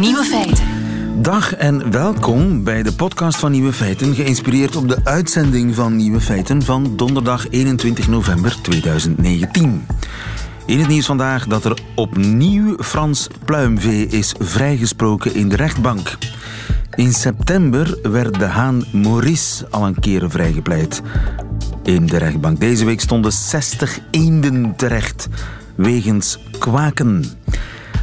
Nieuwe feiten. Dag en welkom bij de podcast van Nieuwe Feiten, geïnspireerd op de uitzending van Nieuwe Feiten van donderdag 21 november 2019. In het nieuws vandaag dat er opnieuw Frans pluimvee is vrijgesproken in de rechtbank. In september werd de haan Maurice al een keer vrijgepleit in de rechtbank. Deze week stonden 60 eenden terecht wegens kwaken.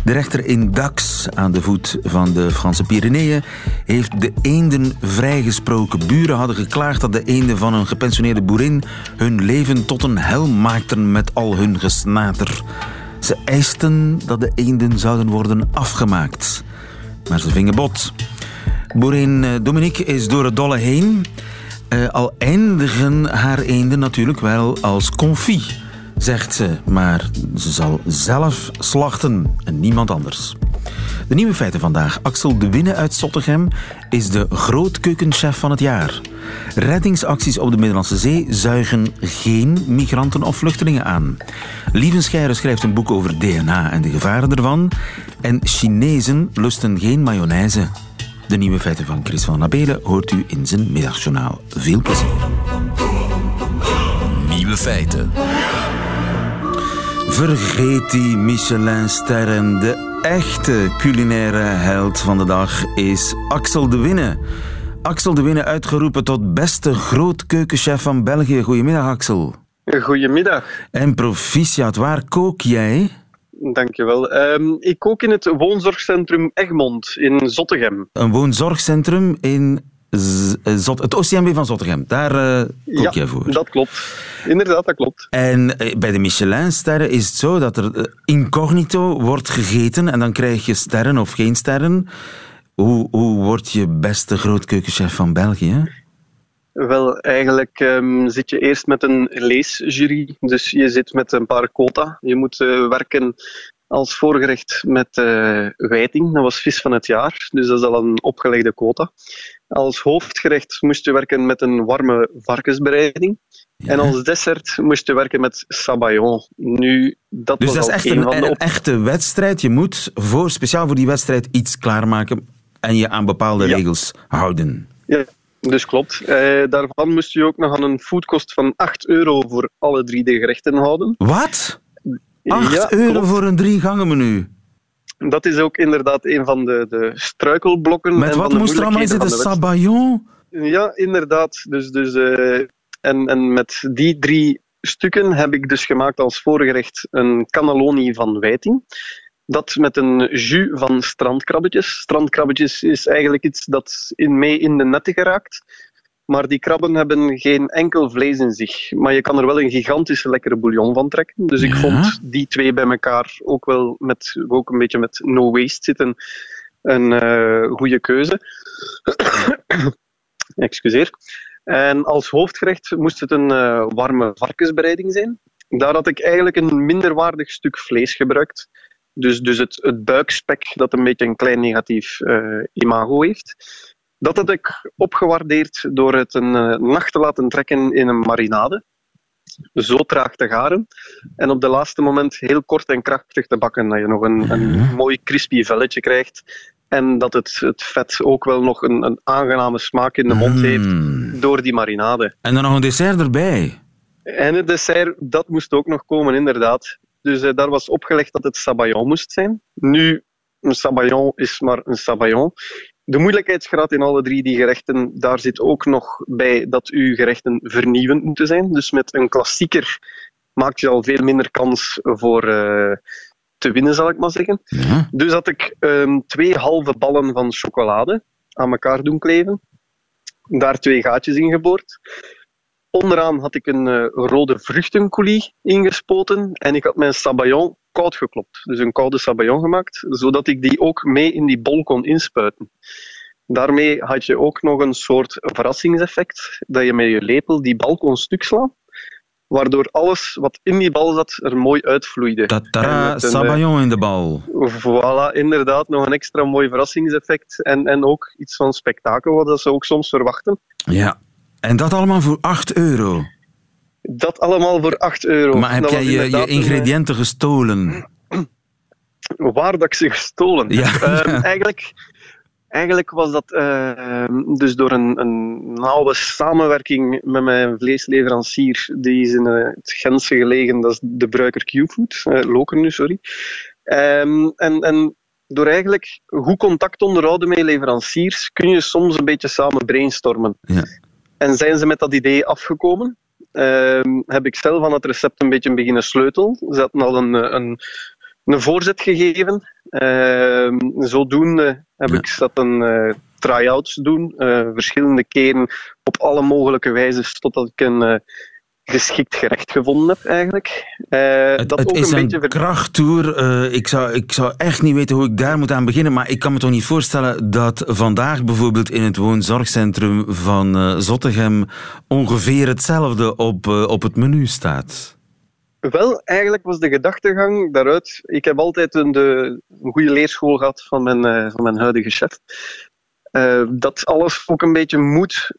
De rechter in Dax, aan de voet van de Franse Pyreneeën, heeft de eenden vrijgesproken. Buren hadden geklaagd dat de eenden van een gepensioneerde boerin hun leven tot een hel maakten met al hun gesnater. Ze eisten dat de eenden zouden worden afgemaakt. Maar ze vingen bot. Boerin eh, Dominique is door het dolle heen. Uh, al eindigen haar eenden natuurlijk wel als confit zegt ze, maar ze zal zelf slachten en niemand anders. De nieuwe feiten vandaag. Axel de Winne uit Zottegem is de grootkeukenchef van het jaar. Reddingsacties op de Middellandse Zee zuigen geen migranten of vluchtelingen aan. Lievenscheire schrijft een boek over DNA en de gevaren ervan. En Chinezen lusten geen mayonaise. De nieuwe feiten van Chris van Nabelen hoort u in zijn middagjournaal. Veel plezier. Nieuwe feiten. Vergeet die Michelin-sterren. De echte culinaire held van de dag is Axel de Winne. Axel de Winne uitgeroepen tot beste grootkeukenchef van België. Goedemiddag, Axel. Goedemiddag. En proficiat, waar kook jij? Dankjewel. Um, ik kook in het woonzorgcentrum Egmond in Zottegem. Een woonzorgcentrum in Zot, het OCMW van Zottegem, daar uh, kook ja, jij voor. dat klopt. Inderdaad, dat klopt. En uh, bij de Michelin-sterren is het zo dat er incognito wordt gegeten en dan krijg je sterren of geen sterren. Hoe, hoe word je beste grootkeukenchef van België? Wel, eigenlijk um, zit je eerst met een leesjury. Dus je zit met een paar quota. Je moet werken als voorgerecht met uh, wijting. Dat was vis van het jaar, dus dat is al een opgelegde quota. Als hoofdgerecht moest je werken met een warme varkensbereiding. Ja. En als dessert moest je werken met sabayon. Nu, dat dus was dat is echt een, een, een, echte wedstrijd. Je moet voor, speciaal voor die wedstrijd iets klaarmaken en je aan bepaalde ja. regels houden. Ja, dus klopt. Eh, daarvan moest je ook nog aan een foodkost van 8 euro voor alle drie de gerechten houden. Wat? 8 ja, euro klopt. voor een drie gangen menu. Dat is ook inderdaad een van de, de struikelblokken. Met en wat moest er allemaal zitten? moeilijkheden Sabayon? Ja, inderdaad. Dus, dus, uh, en, en met die drie stukken heb ik dus gemaakt als voorgerecht een cannelloni van wijting. Dat met een jus van strandkrabbetjes. Strandkrabbetjes is eigenlijk iets dat in mee in de netten geraakt. Maar die krabben hebben geen enkel vlees in zich. Maar je kan er wel een gigantische lekkere bouillon van trekken. Dus ik Ja. vond die twee bij elkaar ook wel met, ook een beetje met no waste zitten. Een uh, goede keuze. Excuseer. En als hoofdgerecht moest het een uh, warme varkensbereiding zijn. Daar had ik eigenlijk een minderwaardig stuk vlees gebruikt. Dus, dus het, het buikspek dat een beetje een klein negatief uh, imago heeft. Dat had ik opgewaardeerd door het een uh, nacht te laten trekken in een marinade. Zo traag te garen. En op de laatste moment heel kort en krachtig te bakken. Dat je nog een, een mooi crispy velletje krijgt. En dat het, het vet ook wel nog een, een aangename smaak in de mond Mm. heeft door die marinade. En dan nog een dessert erbij. En het dessert, dat moest ook nog komen, inderdaad. Dus uh, daar was opgelegd dat het sabayon moest zijn. Nu, een sabayon is maar een sabayon. De moeilijkheidsgraad in alle drie die gerechten, daar zit ook nog bij dat uw gerechten vernieuwend moeten zijn. Dus met een klassieker maakt je al veel minder kans voor uh, te winnen, zal ik maar zeggen. Ja. Dus had ik um, twee halve ballen van chocolade aan elkaar doen kleven. Daar twee gaatjes in geboord. Onderaan had ik een uh, rode vruchtencoulis ingespoten en ik had mijn sabayon koud geklopt. Dus een koude sabayon gemaakt, zodat ik die ook mee in die bol kon inspuiten. Daarmee had je ook nog een soort verrassingseffect, dat je met je lepel die bal kon stuk slaan, waardoor alles wat in die bal zat er mooi uitvloeide. Tata, sabayon in de bal. Voilà, inderdaad, nog een extra mooi verrassingseffect en, en ook iets van spektakel, wat ze ook soms verwachten. Ja, en dat allemaal voor 8 euro. Dat allemaal voor 8 euro. Maar heb dat jij je, je, ingrediënten een... gestolen? waar dat ik ze gestolen heb. Ehm, eigenlijk, eigenlijk was dat ehm, dus door een, een nauwe samenwerking met mijn vleesleverancier. Die is in eh, het Gentse gelegen, dat is de Bruiker Q-Food. eh Loker nu, sorry. Ehm, en, en door eigenlijk goed contact onderhouden met leveranciers, kun je soms een beetje samen brainstormen. Ja. En zijn ze met dat idee afgekomen? Ehm, heb ik zelf aan het recept een beetje beginnen sleutel. Ze hadden al een, een, een voorzet gegeven. Ehm, zodoende heb Ja. ik zat een eh, try-outs doen. eh, verschillende keren op alle mogelijke wijzes totdat ik een eh, geschikt gerecht gevonden heb eigenlijk. Het, dat het ook is een een beetje ver- krachttoer. Eh, ik, zou, ik zou echt niet weten hoe ik daar moet aan beginnen. Maar ik kan me toch niet voorstellen dat vandaag bijvoorbeeld in het woonzorgcentrum van eh Zottegem ongeveer hetzelfde op, op het menu staat. Wel, eigenlijk was de gedachtegang daaruit. Ik heb altijd een, de, een goede leerschool gehad van mijn, van mijn huidige chef. Dat alles ook een beetje moet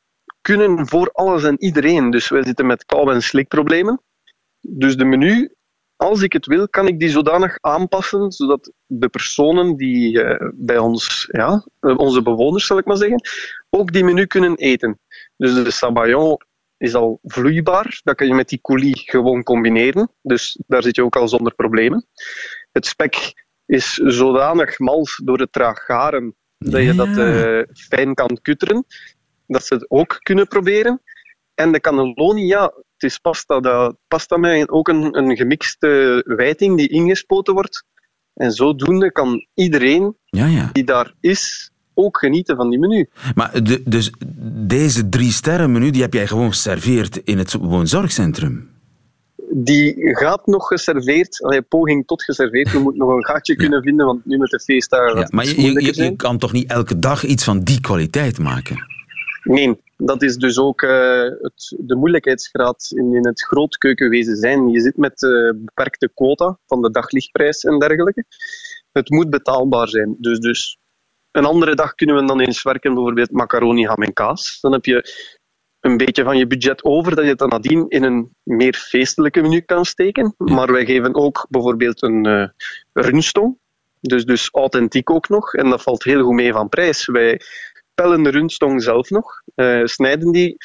kunnen voor alles en iedereen. Dus wij zitten met kou- en slikproblemen. Dus de menu, als ik het wil, kan ik die zodanig aanpassen zodat de personen die eh, bij ons, ja, eh, onze bewoners zal ik maar zeggen, ook die menu kunnen eten. Dus de sabayon is al vloeibaar. Dat kan je met die coulis gewoon combineren. Dus daar zit je ook al zonder problemen. Het spek is zodanig mals door het traag garen dat je dat eh, fijn kan kutteren. Dat ze het ook kunnen proberen. En de cannelloni, ja, het is pasta. Dat, pasta met ook een, een gemixte wijting die ingespoten wordt. En zodoende kan iedereen Ja, ja. die daar is ook genieten van die menu. Maar de, dus deze drie sterren menu die heb jij gewoon geserveerd in het woonzorgcentrum. Die gaat nog geserveerd, allee, poging tot geserveerd. We moeten nog een gaatje kunnen vinden, want nu met de feestdagen maar het je, je, je, je kan toch niet elke dag iets van die kwaliteit maken? Nee, dat is dus ook eh, het, de moeilijkheidsgraad in, in het grootkeukenwezen zijn. Je zit met eh, beperkte quota van de daglichtprijs en dergelijke. Het moet betaalbaar zijn. Dus, dus een andere dag kunnen we dan eens werken, bijvoorbeeld macaroni, ham en kaas. Dan heb je een beetje van je budget over, dat je het dan nadien in een meer feestelijke menu kan steken. Maar wij geven ook bijvoorbeeld een runstong. Dus, dus authentiek ook nog. En dat valt heel goed mee van prijs. Wij pellen de rundstong zelf nog, eh, snijden die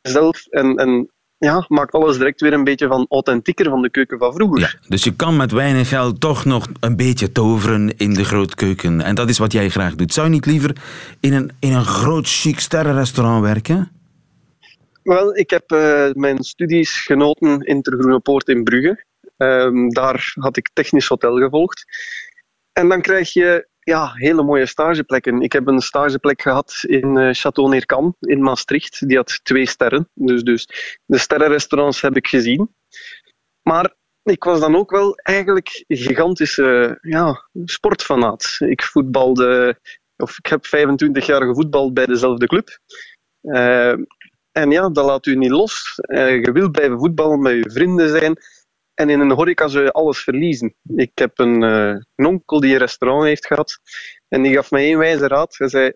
zelf en, en ja, maakt alles direct weer een beetje van authentieker van de keuken van vroeger. Ja, dus je kan met weinig geld toch nog een beetje toveren in de grootkeuken. En dat is wat jij graag doet. Zou je niet liever in een, in een groot chic sterrenrestaurant werken? Wel, ik heb eh, mijn studies genoten in Ter Groene Poort in Brugge. Ehm, daar had ik technisch hotel gevolgd. En dan krijg je ja, hele mooie stageplekken. Ik heb een stageplek gehad in eh Château Neercam in Maastricht. Die had twee sterren. Dus, dus de sterrenrestaurants heb ik gezien. Maar ik was dan ook wel eigenlijk gigantische ja, sportfanaat. Ik voetbalde, of ik heb 25 jaar gevoetbald bij dezelfde club. Eh, en ja, dat laat u niet los. Eh, je wilt blijven voetballen, met je vrienden zijn. En in een horeca zou je alles verliezen. Ik heb een, eh, een onkel die een restaurant heeft gehad. En die gaf mij één wijze raad. Hij zei,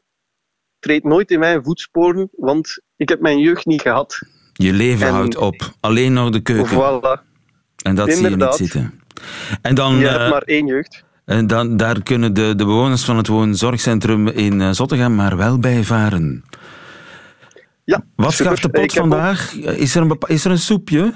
treed nooit in mijn voetsporen, want ik heb mijn jeugd niet gehad. Je leven En- houdt op. Alleen nog de keuken. Voilà. En dat zie je niet zitten. En dan, Je eh, hebt maar één jeugd. en dan daar kunnen de, de bewoners van het woonzorgcentrum in eh, Zottegem maar wel bij varen. Ja, Wat super. schaft de pot vandaag? Is er, een is er een soepje?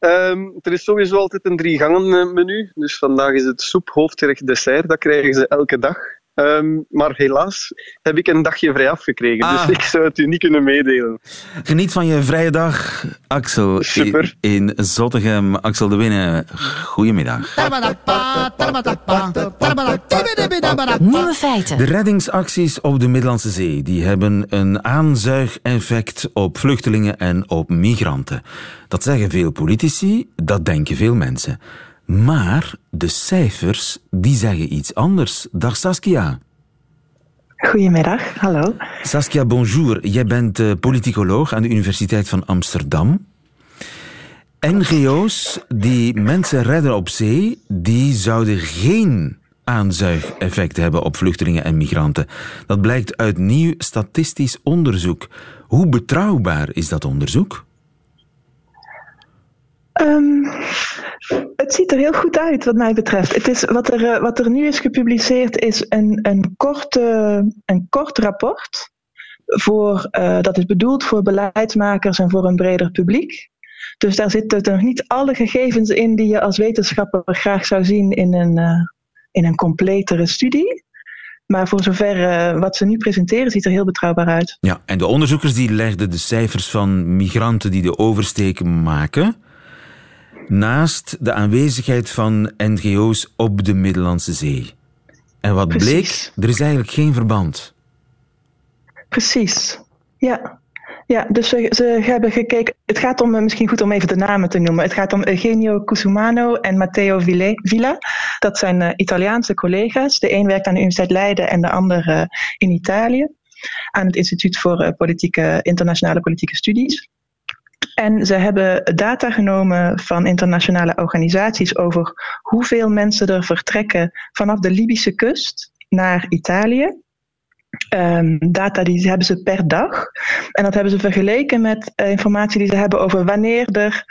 Ehm, er is sowieso altijd een drie gangen eh, menu. Dus vandaag is het soep, hoofdgerecht, dessert. Dat krijgen ze elke dag. Ehm, maar helaas heb ik een dagje vrij afgekregen. Ah. Dus ik zou het u niet kunnen meedelen. Geniet van je vrije dag, Axel. Super. In, in Zottegem. Axel de Winnen, goedemiddag. Nieuwe feiten. De reddingsacties op de Middellandse Zee die hebben een aanzuigeffect op vluchtelingen en op migranten. Dat zeggen veel politici, dat denken veel mensen. Maar de cijfers die zeggen iets anders. Dag Saskia. Goedemiddag, hallo. Saskia, bonjour. Jij bent eh, politicoloog aan de Universiteit van Amsterdam. NGO's die mensen redden op zee, die zouden geen aanzuigeffect hebben op vluchtelingen en migranten. Dat blijkt uit nieuw statistisch onderzoek. Hoe betrouwbaar is dat onderzoek? Ehm, het ziet er heel goed uit, wat mij betreft. Het is, wat, er, wat er nu is gepubliceerd, is een, een, korte, een kort rapport. Voor, dat is bedoeld voor beleidsmakers en voor een breder publiek. Dus daar zitten nog niet alle gegevens in die je als wetenschapper graag zou zien in een, in een completere studie. Maar voor zover wat ze nu presenteren, ziet er heel betrouwbaar uit. Ja, en de onderzoekers die legden de cijfers van migranten die de oversteek maken naast de aanwezigheid van NGO's op de Middellandse Zee. En wat bleek, er is eigenlijk geen verband. Precies, ja. Ja, dus ze, ze, hebben gekeken. Het gaat om, eh, misschien goed om even de namen te noemen. Het gaat om Eugenio Cusumano en Matteo Villa. Dat zijn uh, Italiaanse collega's. De een werkt aan de Universiteit Leiden en de ander uh, in Italië. Aan het Instituut voor politieke, Internationale Politieke Studies. En ze hebben data genomen van internationale organisaties over hoeveel mensen er vertrekken vanaf de Libische kust naar Italië. Um, data die hebben ze per dag. En dat hebben ze vergeleken met uh, informatie die ze hebben over wanneer er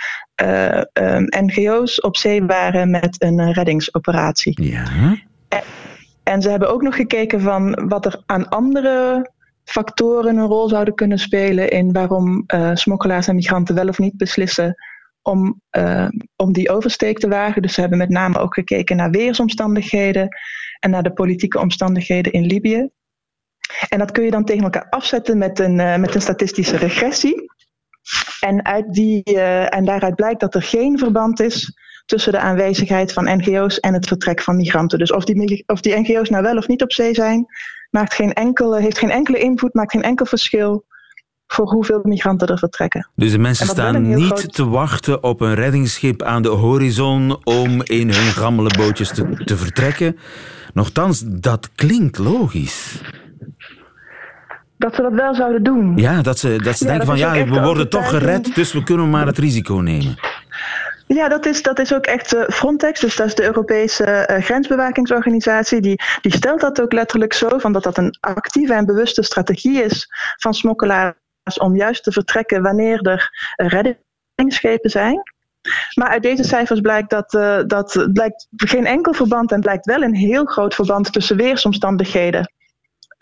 uh, um, NGO's op zee waren met een reddingsoperatie. Ja. En, en, ze hebben ook nog gekeken van wat er aan andere factoren een rol zouden kunnen spelen in waarom uh, smokkelaars en migranten wel of niet beslissen om, om die oversteek te wagen. Dus ze hebben met name ook gekeken naar weersomstandigheden en naar de politieke omstandigheden in Libië. En dat kun je dan tegen elkaar afzetten met een, uh, met een statistische regressie. En, uit die, en daaruit blijkt dat er geen verband is tussen de aanwezigheid van NGO's en het vertrek van migranten. Dus of die, of die NGO's nou wel of niet op zee zijn, maakt geen enkele, heeft geen enkele invloed, maakt geen enkel verschil voor hoeveel migranten er vertrekken. Dus de mensen staan niet groot... te wachten op een reddingsschip aan de horizon om in hun gammele bootjes te, te vertrekken. Nochtans, dat klinkt logisch dat ze dat wel zouden doen. Ja, dat ze, dat ze denken van ja, we worden toch gered, dus we kunnen maar het risico nemen. Ja, dat is, dat is ook echt uh, Frontex, dus dat is de Europese uh, grensbewakingsorganisatie. Die, die stelt dat ook letterlijk zo, van dat dat een actieve en bewuste strategie is van smokkelaars om juist te vertrekken wanneer er reddingsschepen zijn. Maar uit deze cijfers blijkt dat, uh, dat blijkt geen enkel verband en blijkt wel een heel groot verband tussen weersomstandigheden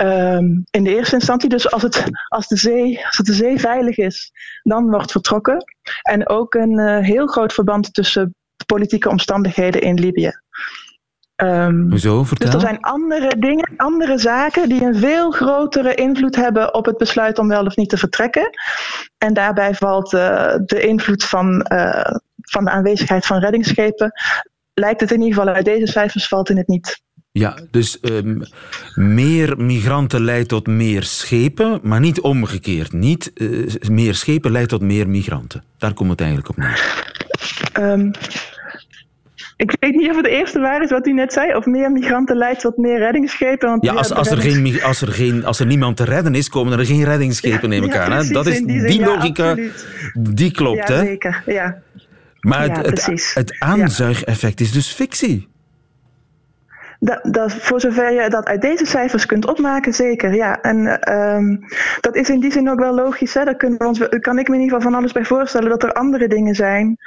Um, in de eerste instantie, dus als, het, als, de zee, als het de zee veilig is, dan wordt vertrokken. En ook een uh, heel groot verband tussen politieke omstandigheden in Libië. Um, Hoezo? Vertel. Dus er zijn andere dingen, andere zaken die een veel grotere invloed hebben op het besluit om wel of niet te vertrekken. En daarbij valt uh, de invloed van, uh, van de aanwezigheid van reddingsschepen. Lijkt het in ieder geval uit deze cijfers valt in het niet. Ja, dus um, meer migranten leidt tot meer schepen, maar niet omgekeerd. Niet uh, meer schepen leidt tot meer migranten. Daar komt het eigenlijk op neer. Um, ik weet niet of het eerste waar is wat u net zei. Of meer migranten leidt tot meer reddingsschepen. Want ja, als, als, er geen, als, er geen, als er niemand te redden is, komen er geen reddingsschepen, neem ik ja, aan. Hè? Dat is, die, die logica, ja, die klopt. Ja, hè? zeker. Ja. Maar het, het, het aanzuigeffect is dus fictie. Dat, dat, voor zover je dat uit deze cijfers kunt opmaken, zeker. Ja. En um, dat is in die zin ook wel logisch. Hè? Daar kunnen we ons, kan ik me in ieder geval van alles bij voorstellen dat er andere dingen zijn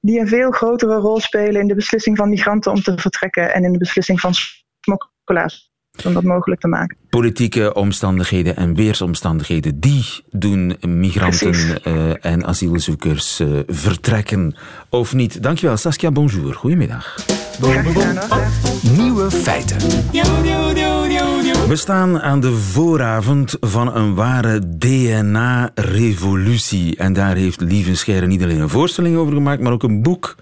die een veel grotere rol spelen in de beslissing van migranten om te vertrekken en in de beslissing van smokkelaars om dat mogelijk te maken. Politieke omstandigheden en weersomstandigheden, die doen migranten uh, en asielzoekers uh, vertrekken of niet. Dankjewel, Saskia, bonjour. Goedemiddag. Nieuwe feiten. We staan aan de vooravond van een ware DNA-revolutie. En daar heeft Lieven Scheire niet alleen een voorstelling over gemaakt, maar ook een boek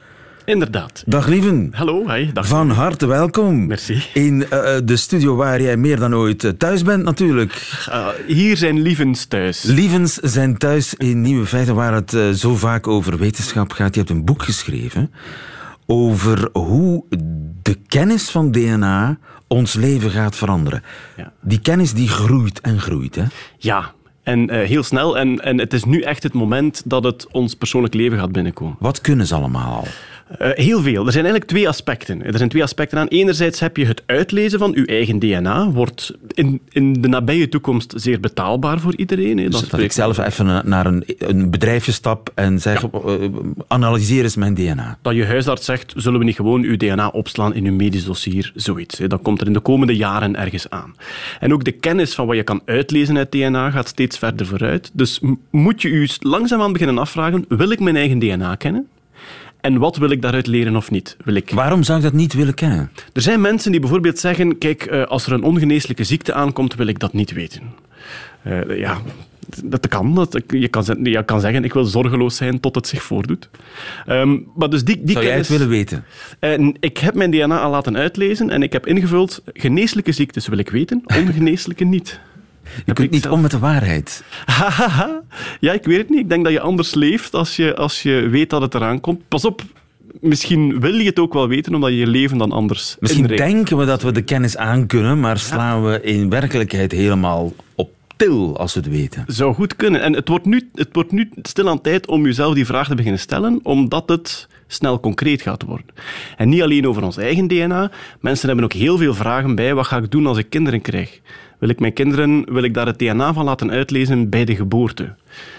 Inderdaad. Dag Lieven. Hallo, hi. Dag. Van harte welkom. Merci. In uh, de studio waar jij meer dan ooit thuis bent natuurlijk. Uh, hier zijn lievens thuis. Lievens zijn thuis in Nieuwe Feiten waar het uh, zo vaak over wetenschap gaat. Je hebt een boek geschreven over hoe de kennis van DNA ons leven gaat veranderen. Ja. Die kennis die groeit en groeit. Hè? Ja, en uh, heel snel. En, en het is nu echt het moment dat het ons persoonlijk leven gaat binnenkomen. Wat kunnen ze allemaal al? Uh, heel veel. Er zijn eigenlijk twee aspecten. Er zijn twee aspecten aan. Enerzijds heb je het uitlezen van uw eigen DNA. Wordt in, in de nabije toekomst zeer betaalbaar voor iedereen. Hè. Dus dat ik zelf even naar een, een bedrijfje stap en zeg, ja. uh, analyseer eens mijn DNA. Dat je huisarts zegt, zullen we niet gewoon uw DNA opslaan in uw medisch dossier? Zoiets. Hè. Dat komt er in de komende jaren ergens aan. En ook de kennis van wat je kan uitlezen uit DNA gaat steeds verder vooruit. Dus moet je u langzaamaan beginnen afvragen, wil ik mijn eigen DNA kennen? En wat wil ik daaruit leren of niet? Wil ik... Waarom zou ik dat niet willen kennen? Er zijn mensen die bijvoorbeeld zeggen, kijk, eh, als er een ongeneeslijke ziekte aankomt, wil ik dat niet weten. Uh, ja, dat kan. Dat, je, kan, je kan zeggen, ik wil zorgeloos zijn tot het zich voordoet. Um, maar dus die, die Zou jij het willen weten? Uh, ik heb mijn DNA al laten uitlezen en ik heb ingevuld, geneeslijke ziektes wil ik weten, ongeneeslijke niet. Je kunt niet om met de waarheid. ja, ik weet het niet. Ik denk dat je anders leeft als je, als je weet dat het eraan komt. Pas op, misschien wil je het ook wel weten, omdat je je leven dan anders Misschien denken we dat we de kennis aankunnen, maar slaan we in werkelijkheid helemaal op til als we het weten. Zou goed kunnen. En het wordt nu, het wordt nu stilaan tijd om jezelf die vraag te beginnen stellen, omdat het snel concreet gaat worden. En niet alleen over ons eigen DNA. Mensen hebben ook heel veel vragen bij. Wat ga ik doen als ik kinderen krijg? Wil ik mijn kinderen, wil ik daar het DNA van laten uitlezen bij de geboorte?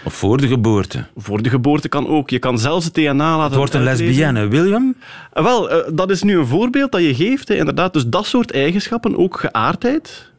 Of voor de geboorte? Voor de geboorte kan ook. Je kan zelfs het DNA laten Het wordt een uitlezen. lesbienne, William? Wel, uh, dat is nu een voorbeeld dat je geeft. Inderdaad. Dus dat soort eigenschappen, ook geaardheid,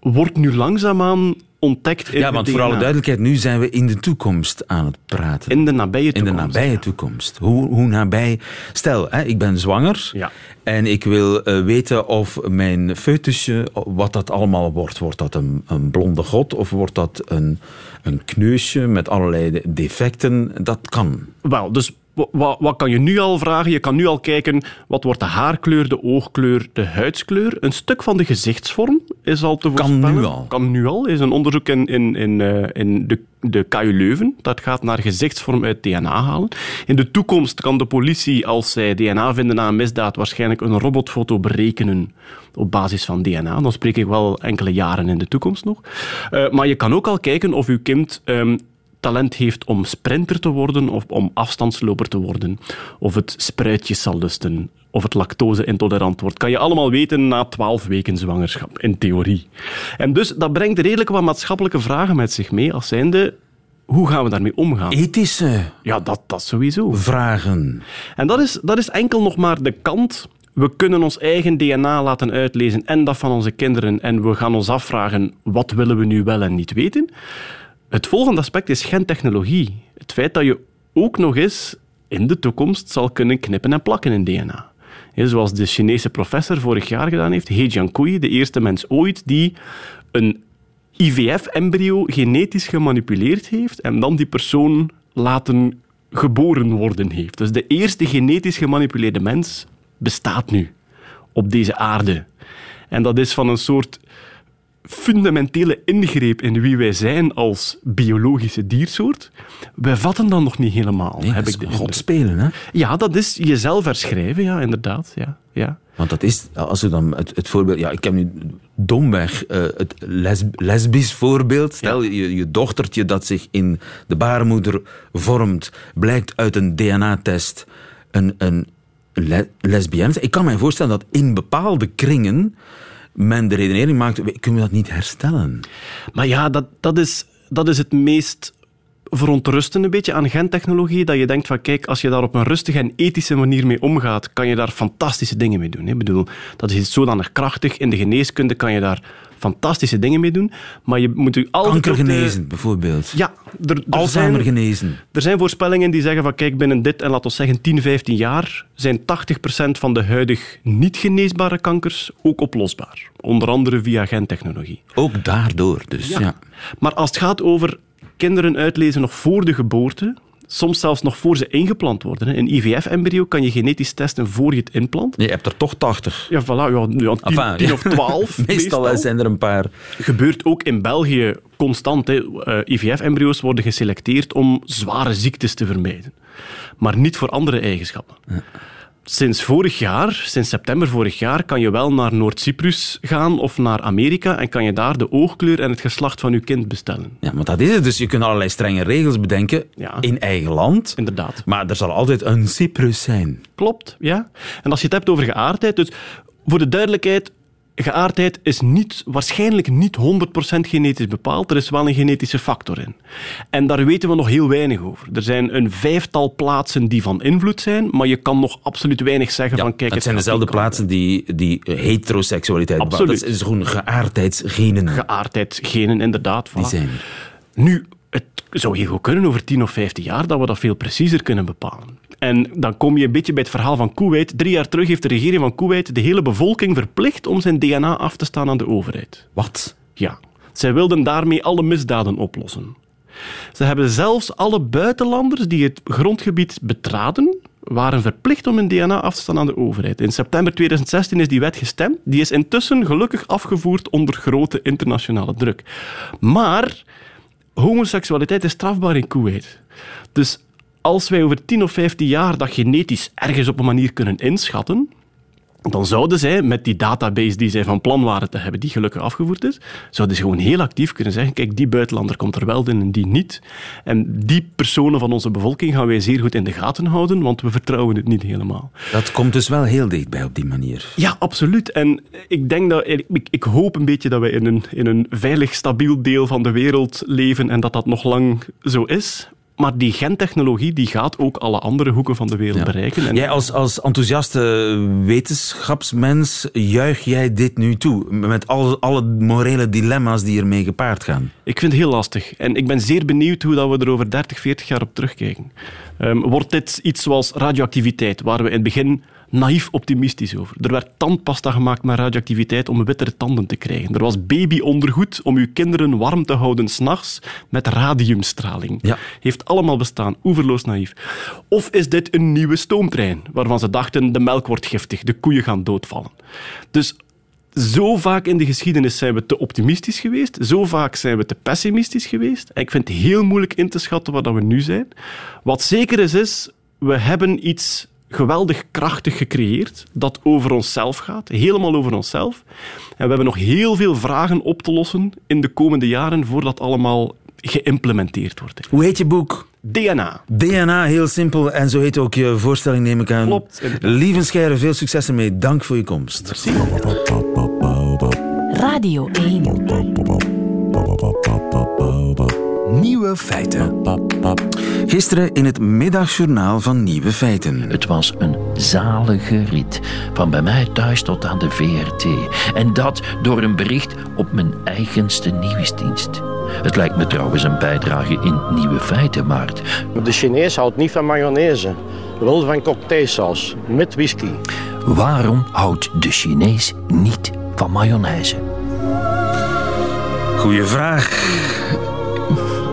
wordt nu langzaamaan ontdekt in Ja, want voor alle duidelijkheid, nu zijn we in de toekomst aan het praten. In de nabije toekomst. In de nabije toekomst. Hoe, hoe nabij... Stel, hè, ik ben zwanger ja. en ik wil uh, weten of mijn foetusje, wat dat allemaal wordt. Wordt dat een, een blonde god of wordt dat een, een kneusje met allerlei defecten? Dat kan. Wel, dus wat, wat, kan je nu al vragen? Je kan nu al kijken, wat wordt de haarkleur, de oogkleur, de huidskleur? Een stuk van de gezichtsvorm is al te voorspellen. Kan nu al. Kan nu al. Er is een onderzoek in, in, in, uh, in de, de KU Leuven. Dat gaat naar gezichtsvorm uit DNA halen. In de toekomst kan de politie, als zij DNA vinden na een misdaad, waarschijnlijk een robotfoto berekenen op basis van DNA. Dan spreek ik wel enkele jaren in de toekomst nog. Uh, maar je kan ook al kijken of uw kind... Um, talent heeft om sprinter te worden of om afstandsloper te worden. Of het spruitjes zal lusten. Of het lactose-intolerant wordt. Kan je allemaal weten na twaalf weken zwangerschap, in theorie. En dus dat brengt redelijk wat maatschappelijke vragen met zich mee. Als zijnde, hoe gaan we daarmee omgaan? Ethische ja, dat, dat sowieso. vragen. En dat is, dat is enkel nog maar de kant we kunnen ons eigen DNA laten uitlezen en dat van onze kinderen. En we gaan ons afvragen, wat willen we nu wel en niet weten? Het volgende aspect is gentechnologie. Het feit dat je ook nog eens in de toekomst zal kunnen knippen en plakken in DNA. Zoals de Chinese professor vorig jaar gedaan heeft, He Jiankui, de eerste mens ooit die een IVF-embryo genetisch gemanipuleerd heeft en dan die persoon laten geboren worden heeft. Dus de eerste genetisch gemanipuleerde mens bestaat nu op deze aarde. En dat is van een soort fundamentele ingreep in wie wij zijn als biologische diersoort, wij vatten dat nog niet helemaal. Nee, heb dat ik is God spelen, hè? Ja, dat is jezelf herschrijven, ja, inderdaad. Ja, ja. Want dat is, als ik dan het, het voorbeeld... Ja, ik heb nu domweg uh, het les, lesbisch voorbeeld. Stel, ja. je, je dochtertje dat zich in de baarmoeder vormt, blijkt uit een DNA-test een, een le lesbienne. Ik kan me voorstellen dat in bepaalde kringen men de redenering maakt, kunnen we dat niet herstellen? Maar ja, dat, dat, is, dat is het meest verontrustende beetje aan gentechnologie, dat je denkt van kijk, als je daar op een rustige en ethische manier mee omgaat, kan je daar fantastische dingen mee doen. Ik bedoel, dat is zodanig krachtig. In de geneeskunde kan je daar fantastische dingen mee doen, maar je moet u altijd... Kanker genezen, de... bijvoorbeeld. Ja. Er, er Alzheimer zijn, genezen. Er zijn voorspellingen die zeggen van kijk, binnen dit en laten we zeggen 10, 15 jaar zijn 80% van de huidig niet geneesbare kankers ook oplosbaar. Onder andere via gentechnologie. Ook daardoor dus, ja. ja. Maar als het gaat over kinderen uitlezen nog voor de geboorte, soms zelfs nog voor ze ingeplant worden. Een IVF-embryo kan je genetisch testen voor je het inplant. Je hebt er toch 80. Ja, voilà, ja, ja, 10, enfin, 10 of 12. meestal, meestal zijn er een paar. Gebeurt ook in België constant. Uh, IVF-embryo's worden geselecteerd om zware ziektes te vermijden. Maar niet voor andere eigenschappen. Ja. Sinds vorig jaar, sinds september vorig jaar, kan je wel naar Noord-Cyprus gaan of naar Amerika en kan je daar de oogkleur en het geslacht van je kind bestellen. Ja, maar dat is het. Dus je kunt allerlei strenge regels bedenken Ja. in eigen land. Inderdaad. Maar er zal altijd een Cyprus zijn. Klopt, ja. En als je het hebt over geaardheid, dus voor de duidelijkheid, geaardheid is niet, waarschijnlijk niet 100% genetisch bepaald. Er is wel een genetische factor in. En daar weten we nog heel weinig over. Er zijn een vijftal plaatsen die van invloed zijn, maar je kan nog absoluut weinig zeggen Ja, van kijk... het zijn dezelfde plaatsen die, die heteroseksualiteit Absoluut. Dat is gewoon geaardheidsgenen. Geaardheidsgenen, inderdaad. die zijn. Nu, het zou heel goed kunnen over 10 of 15 jaar dat we dat veel preciezer kunnen bepalen. En dan kom je een beetje bij het verhaal van Kuwait. Drie jaar terug heeft de regering van Kuwait de hele bevolking verplicht om zijn DNA af te staan aan de overheid. Wat? Ja, zij wilden daarmee alle misdaden oplossen. Ze hebben zelfs alle buitenlanders die het grondgebied betraden, waren verplicht om hun DNA af te staan aan de overheid. In september 2016 is die wet gestemd. Die is intussen gelukkig afgevoerd onder grote internationale druk. Maar homoseksualiteit is strafbaar in Kuwait. Dus als wij over 10 of 15 jaar dat genetisch ergens op een manier kunnen inschatten, dan zouden zij, met die database die zij van plan waren te hebben, die gelukkig afgevoerd is, zouden ze gewoon heel actief kunnen zeggen, kijk, die buitenlander komt er wel in en die niet. En die personen van onze bevolking gaan wij zeer goed in de gaten houden, want we vertrouwen het niet helemaal. Dat komt dus wel heel dichtbij op die manier. Ja, absoluut. En ik denk dat, ik, ik hoop een beetje dat wij in een, in een veilig, stabiel deel van de wereld leven en dat dat nog lang zo is. Maar die gentechnologie die gaat ook alle andere hoeken van de wereld Ja. bereiken. En Jij als, als enthousiaste wetenschapsmens, juich jij dit nu toe? Met alle, alle morele dilemma's die ermee gepaard gaan. Ik vind het heel lastig. En ik ben zeer benieuwd hoe dat we er over 30, 40 jaar op terugkijken. Ehm, wordt dit iets zoals radioactiviteit, waar we in het begin naïef optimistisch over. Er werd tandpasta gemaakt met radioactiviteit om wittere tanden te krijgen. Er was babyondergoed om uw kinderen warm te houden s'nachts met radiumstraling. Ja. Heeft allemaal bestaan. Oeverloos naïef. Of is dit een nieuwe stoomtrein, waarvan ze dachten de melk wordt giftig, de koeien gaan doodvallen. Dus zo vaak in de geschiedenis zijn we te optimistisch geweest, zo vaak zijn we te pessimistisch geweest. En ik vind het heel moeilijk in te schatten wat dat we nu zijn. Wat zeker is, is, we hebben iets geweldig krachtig gecreëerd dat over onszelf gaat, helemaal over onszelf. En we hebben nog heel veel vragen op te lossen in de komende jaren voordat allemaal geïmplementeerd wordt. Hoe heet je boek? DNA. DNA, heel simpel. En zo heet ook je voorstelling, neem ik aan. Klopt. Lieve Scheire, veel succes ermee. Dank voor je komst. Radio 1. Nieuwe feiten. Gisteren in het middagjournaal van Nieuwe Feiten. Het was een zalige rit, van bij mij thuis tot aan de VRT. En dat door een bericht op mijn eigenste nieuwsdienst. Het lijkt me trouwens een bijdrage in Nieuwe Feiten, Maart. De Chinees houdt niet van mayonaise, wel van cocktailsaus met whisky. Waarom houdt de Chinees niet van mayonaise? Goeie vraag.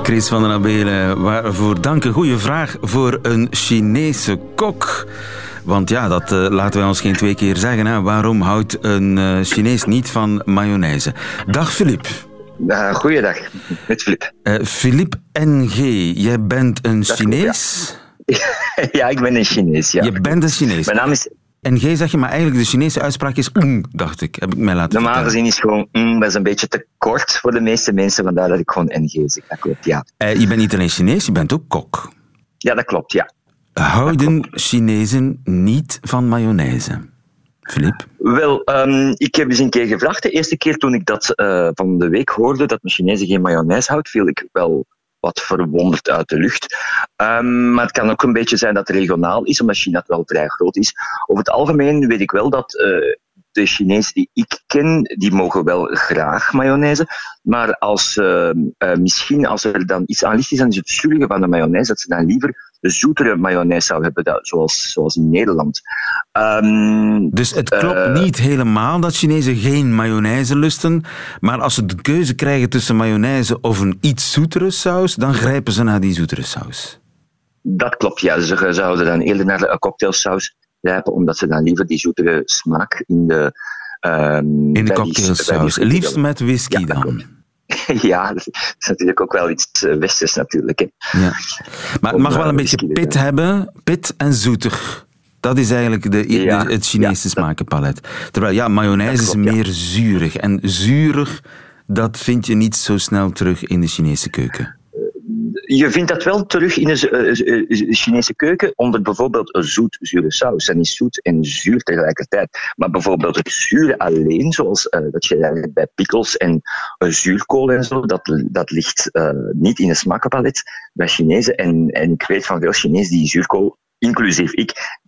Chris van den Abelen, waarvoor dank. Een goede vraag voor een Chinese kok. Want ja, dat eh, laten wij ons geen twee keer zeggen. Hè. Waarom houdt een eh, Chinees niet van mayonaise? Dag Filip. Uh, goeiedag, met Filip. Eh Filip NG, jij bent een Chinees? ja, ik ben een Chinees, ja. Je bent een Chinees. Mijn naam is, NG zeg je, maar eigenlijk de Chinese uitspraak is mm, dacht ik. Heb ik mij laten normaal vertellen. gezien is gewoon, mm, dat is een beetje te kort voor de meeste mensen, vandaar dat ik gewoon NG zeg. Dat klopt, ja. Eh, je bent niet alleen Chinees, je bent ook kok. Ja, dat klopt, ja. Houden Chinezen niet van mayonaise? Filip? Wel, ehm, ik heb eens een keer gevraagd. De eerste keer toen ik dat eh, van de week hoorde, dat mijn Chinezen geen mayonaise houdt, viel ik wel wat verwonderd uit de lucht. Ehm, maar het kan ook een beetje zijn dat het regionaal is, omdat China wel vrij groot is. Over het algemeen weet ik wel dat eh, de Chinezen die ik ken, die mogen wel graag mayonaise. Maar als, eh, eh, misschien als er dan iets aan ligt is aan het schuldigen van de mayonaise, dat ze dan liever de zoetere mayonaise zou hebben, dat, zoals, zoals in Nederland. Ehm, Dus het klopt Eh. niet helemaal dat Chinezen geen mayonaise lusten, maar als ze de keuze krijgen tussen mayonaise of een iets zoetere saus, dan grijpen ze naar die zoetere saus. Dat klopt, ja. Ze zouden dan eerder naar de cocktailsaus grijpen, omdat ze dan liever die zoetere smaak in de... ehm, In de cocktailsaus. Liefst met whisky Ja, dan. ja, dat is natuurlijk ook wel iets eh, westers natuurlijk. Hè. Ja. Maar het mag wel eh, een beetje pit hebben, pit en zoetig. Dat is eigenlijk de, het Chinese ja. smakenpalet. Terwijl, ja, mayonaise klopt, is meer zuurig. En zuurig, dat vind je niet zo snel terug in de Chinese keuken. Je vindt dat wel terug in de eh, eh, Chinese keuken onder bijvoorbeeld een zoet-zure saus. En is zoet en zuur tegelijkertijd. Maar bijvoorbeeld het zure alleen, zoals eh, dat je bij pickles en eh, zuurkool en zo, dat, dat ligt niet in het smakenpalet bij Chinezen. En, en ik weet van veel Chinezen die zuurkool, inclusief ik,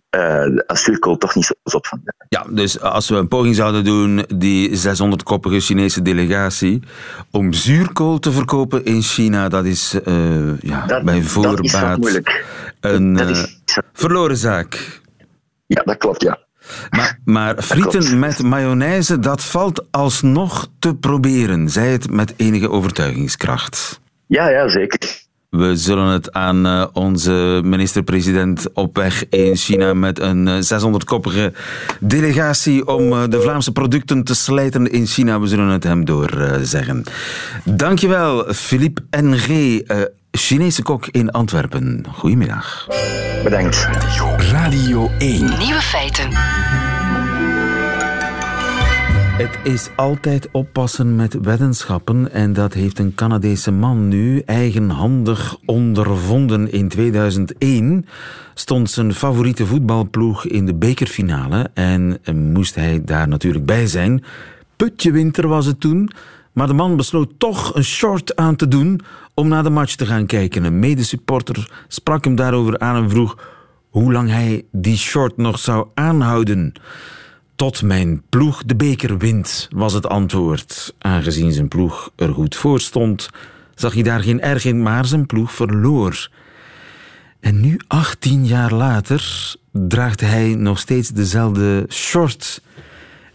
als zuurkool toch niet zo zot van. Ja, dus als we een poging zouden doen, die 600-koppige Chinese delegatie, om zuurkool te verkopen in China, dat is eh, ja, Dat, bij voorbaat een Dat eh, is, verloren zaak. ja, dat klopt, ja. Maar, maar frieten met mayonaise, dat valt alsnog te proberen. Zij het met enige overtuigingskracht. Ja, ja, zeker. We zullen het aan eh, onze minister-president op weg in China met een eh, 600-koppige delegatie om eh, de Vlaamse producten te slijten in China. We zullen het hem doorzeggen. Dankjewel, Philippe Ng, eh Chinese kok in Antwerpen. Goedemiddag. Bedankt. Radio 1. Nieuwe feiten. Het is altijd oppassen met weddenschappen en dat heeft een Canadese man nu eigenhandig ondervonden. In 2001 stond zijn favoriete voetbalploeg in de bekerfinale en moest hij daar natuurlijk bij zijn. Putje winter was het toen, maar de man besloot toch een short aan te doen om naar de match te gaan kijken. Een medesupporter sprak hem daarover aan en vroeg hoe lang hij die short nog zou aanhouden. Tot mijn ploeg de beker wint, was het antwoord. Aangezien zijn ploeg er goed voor stond, zag hij daar geen erg in, maar zijn ploeg verloor. En nu, 18 jaar later, draagt hij nog steeds dezelfde short.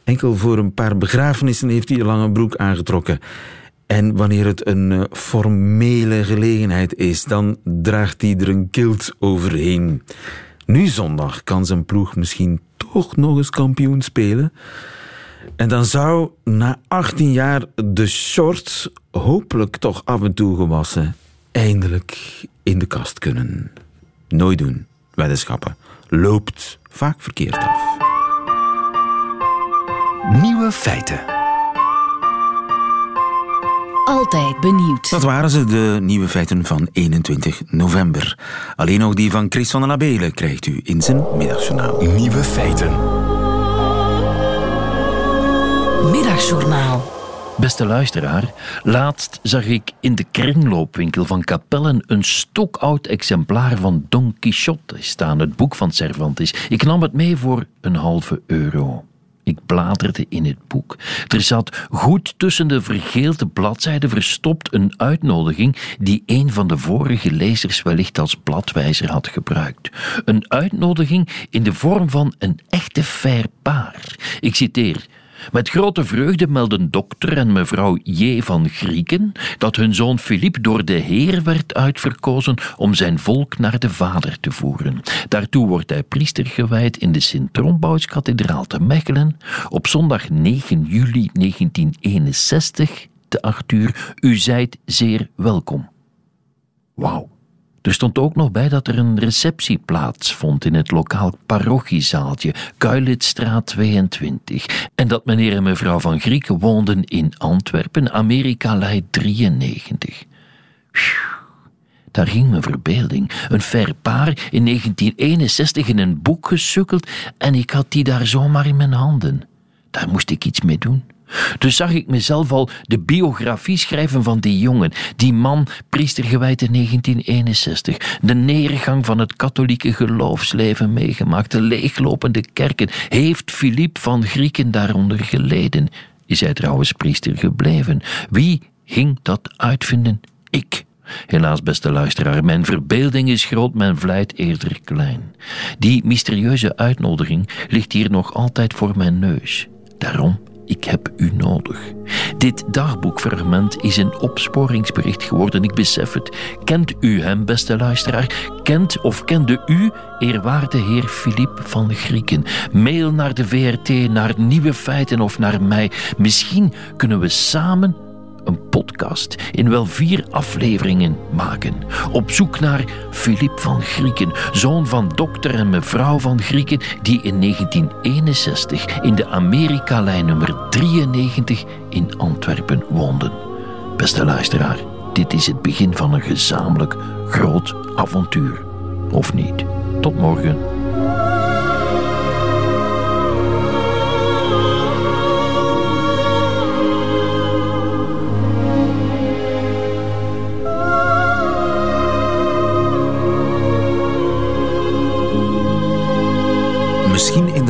Enkel voor een paar begrafenissen heeft hij een lange broek aangetrokken. En wanneer het een eh, formele gelegenheid is, dan draagt hij er een kilt overheen. Nu zondag kan zijn ploeg misschien toch nog eens kampioen spelen. En dan zou na 18 jaar de short, hopelijk toch af en toe gewassen, eindelijk in de kast kunnen. Nooit doen, weddenschappen. Loopt vaak verkeerd af. Nieuwe feiten. Altijd benieuwd. Dat waren ze, de nieuwe feiten van 21 november. Alleen nog die van Chris van den Abelen krijgt u in zijn middagjournaal. Nieuwe feiten. Middagjournaal. Beste luisteraar, laatst zag ik in de kringloopwinkel van Capellen een stokoud exemplaar van Don Quixote staan, het boek van Cervantes. Ik nam het mee voor een halve euro. Ik bladerde in het boek. Er zat goed tussen de vergeelde bladzijden verstopt een uitnodiging die een van de vorige lezers wellicht als bladwijzer had gebruikt. Een uitnodiging in de vorm van een echte fair paar. Ik citeer. Met grote vreugde melden dokter en mevrouw J. van Grieken dat hun zoon Filip door de Heer werd uitverkozen om zijn volk naar de Vader te voeren. Daartoe wordt hij priester gewijd in de Sint-Trombouskathedraal te Mechelen op zondag 9 juli 1961 te 8 uur. U zijt zeer welkom. Wauw. Er stond ook nog bij dat er een receptie plaatsvond in het lokaal parochiezaaltje, Kuilitstraat 22. En dat meneer en mevrouw van Grieken woonden in Antwerpen, Amerika-lei 93. Daar ging mijn verbeelding. Een fair paar in 1961 in een boek gesukkeld en ik had die daar zomaar in mijn handen. Daar moest ik iets mee doen. Dus zag ik mezelf al de biografie schrijven van die jongen, die man, priester gewijd in 1961, de neergang van het katholieke geloofsleven meegemaakt, de leeglopende kerken. Heeft Philippe van Grieken daaronder geleden? Is hij trouwens priester gebleven? Wie ging dat uitvinden? Ik. Helaas, beste luisteraar, mijn verbeelding is groot, mijn vlijt eerder klein. Die mysterieuze uitnodiging ligt hier nog altijd voor mijn neus. Daarom ik heb u nodig. Dit dagboekfragment is een opsporingsbericht geworden, ik besef het. Kent u hem, beste luisteraar? Kent of kende u eerwaarde heer Philippe van Grieken? Mail naar de VRT, naar Nieuwe Feiten of naar mij. Misschien kunnen we samen een podcast in wel vier afleveringen maken. Op zoek naar Filip van Grieken, zoon van dokter en mevrouw van Grieken, die in 1961 in de Amerika-lijn nummer 93 in Antwerpen woonden. Beste luisteraar, dit is het begin van een gezamenlijk groot avontuur. Of niet? Tot morgen.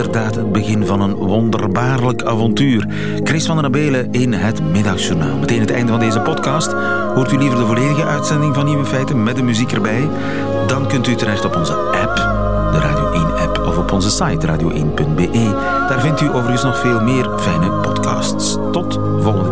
Inderdaad het begin van een wonderbaarlijk avontuur. Chris van der Abelen in het Middagjournaal. Meteen het einde van deze podcast. Hoort u liever de volledige uitzending van Nieuwe Feiten met de muziek erbij? Dan kunt u terecht op onze app, de Radio 1-app, of op onze site radio1.be. Daar vindt u overigens nog veel meer fijne podcasts. Tot volgende.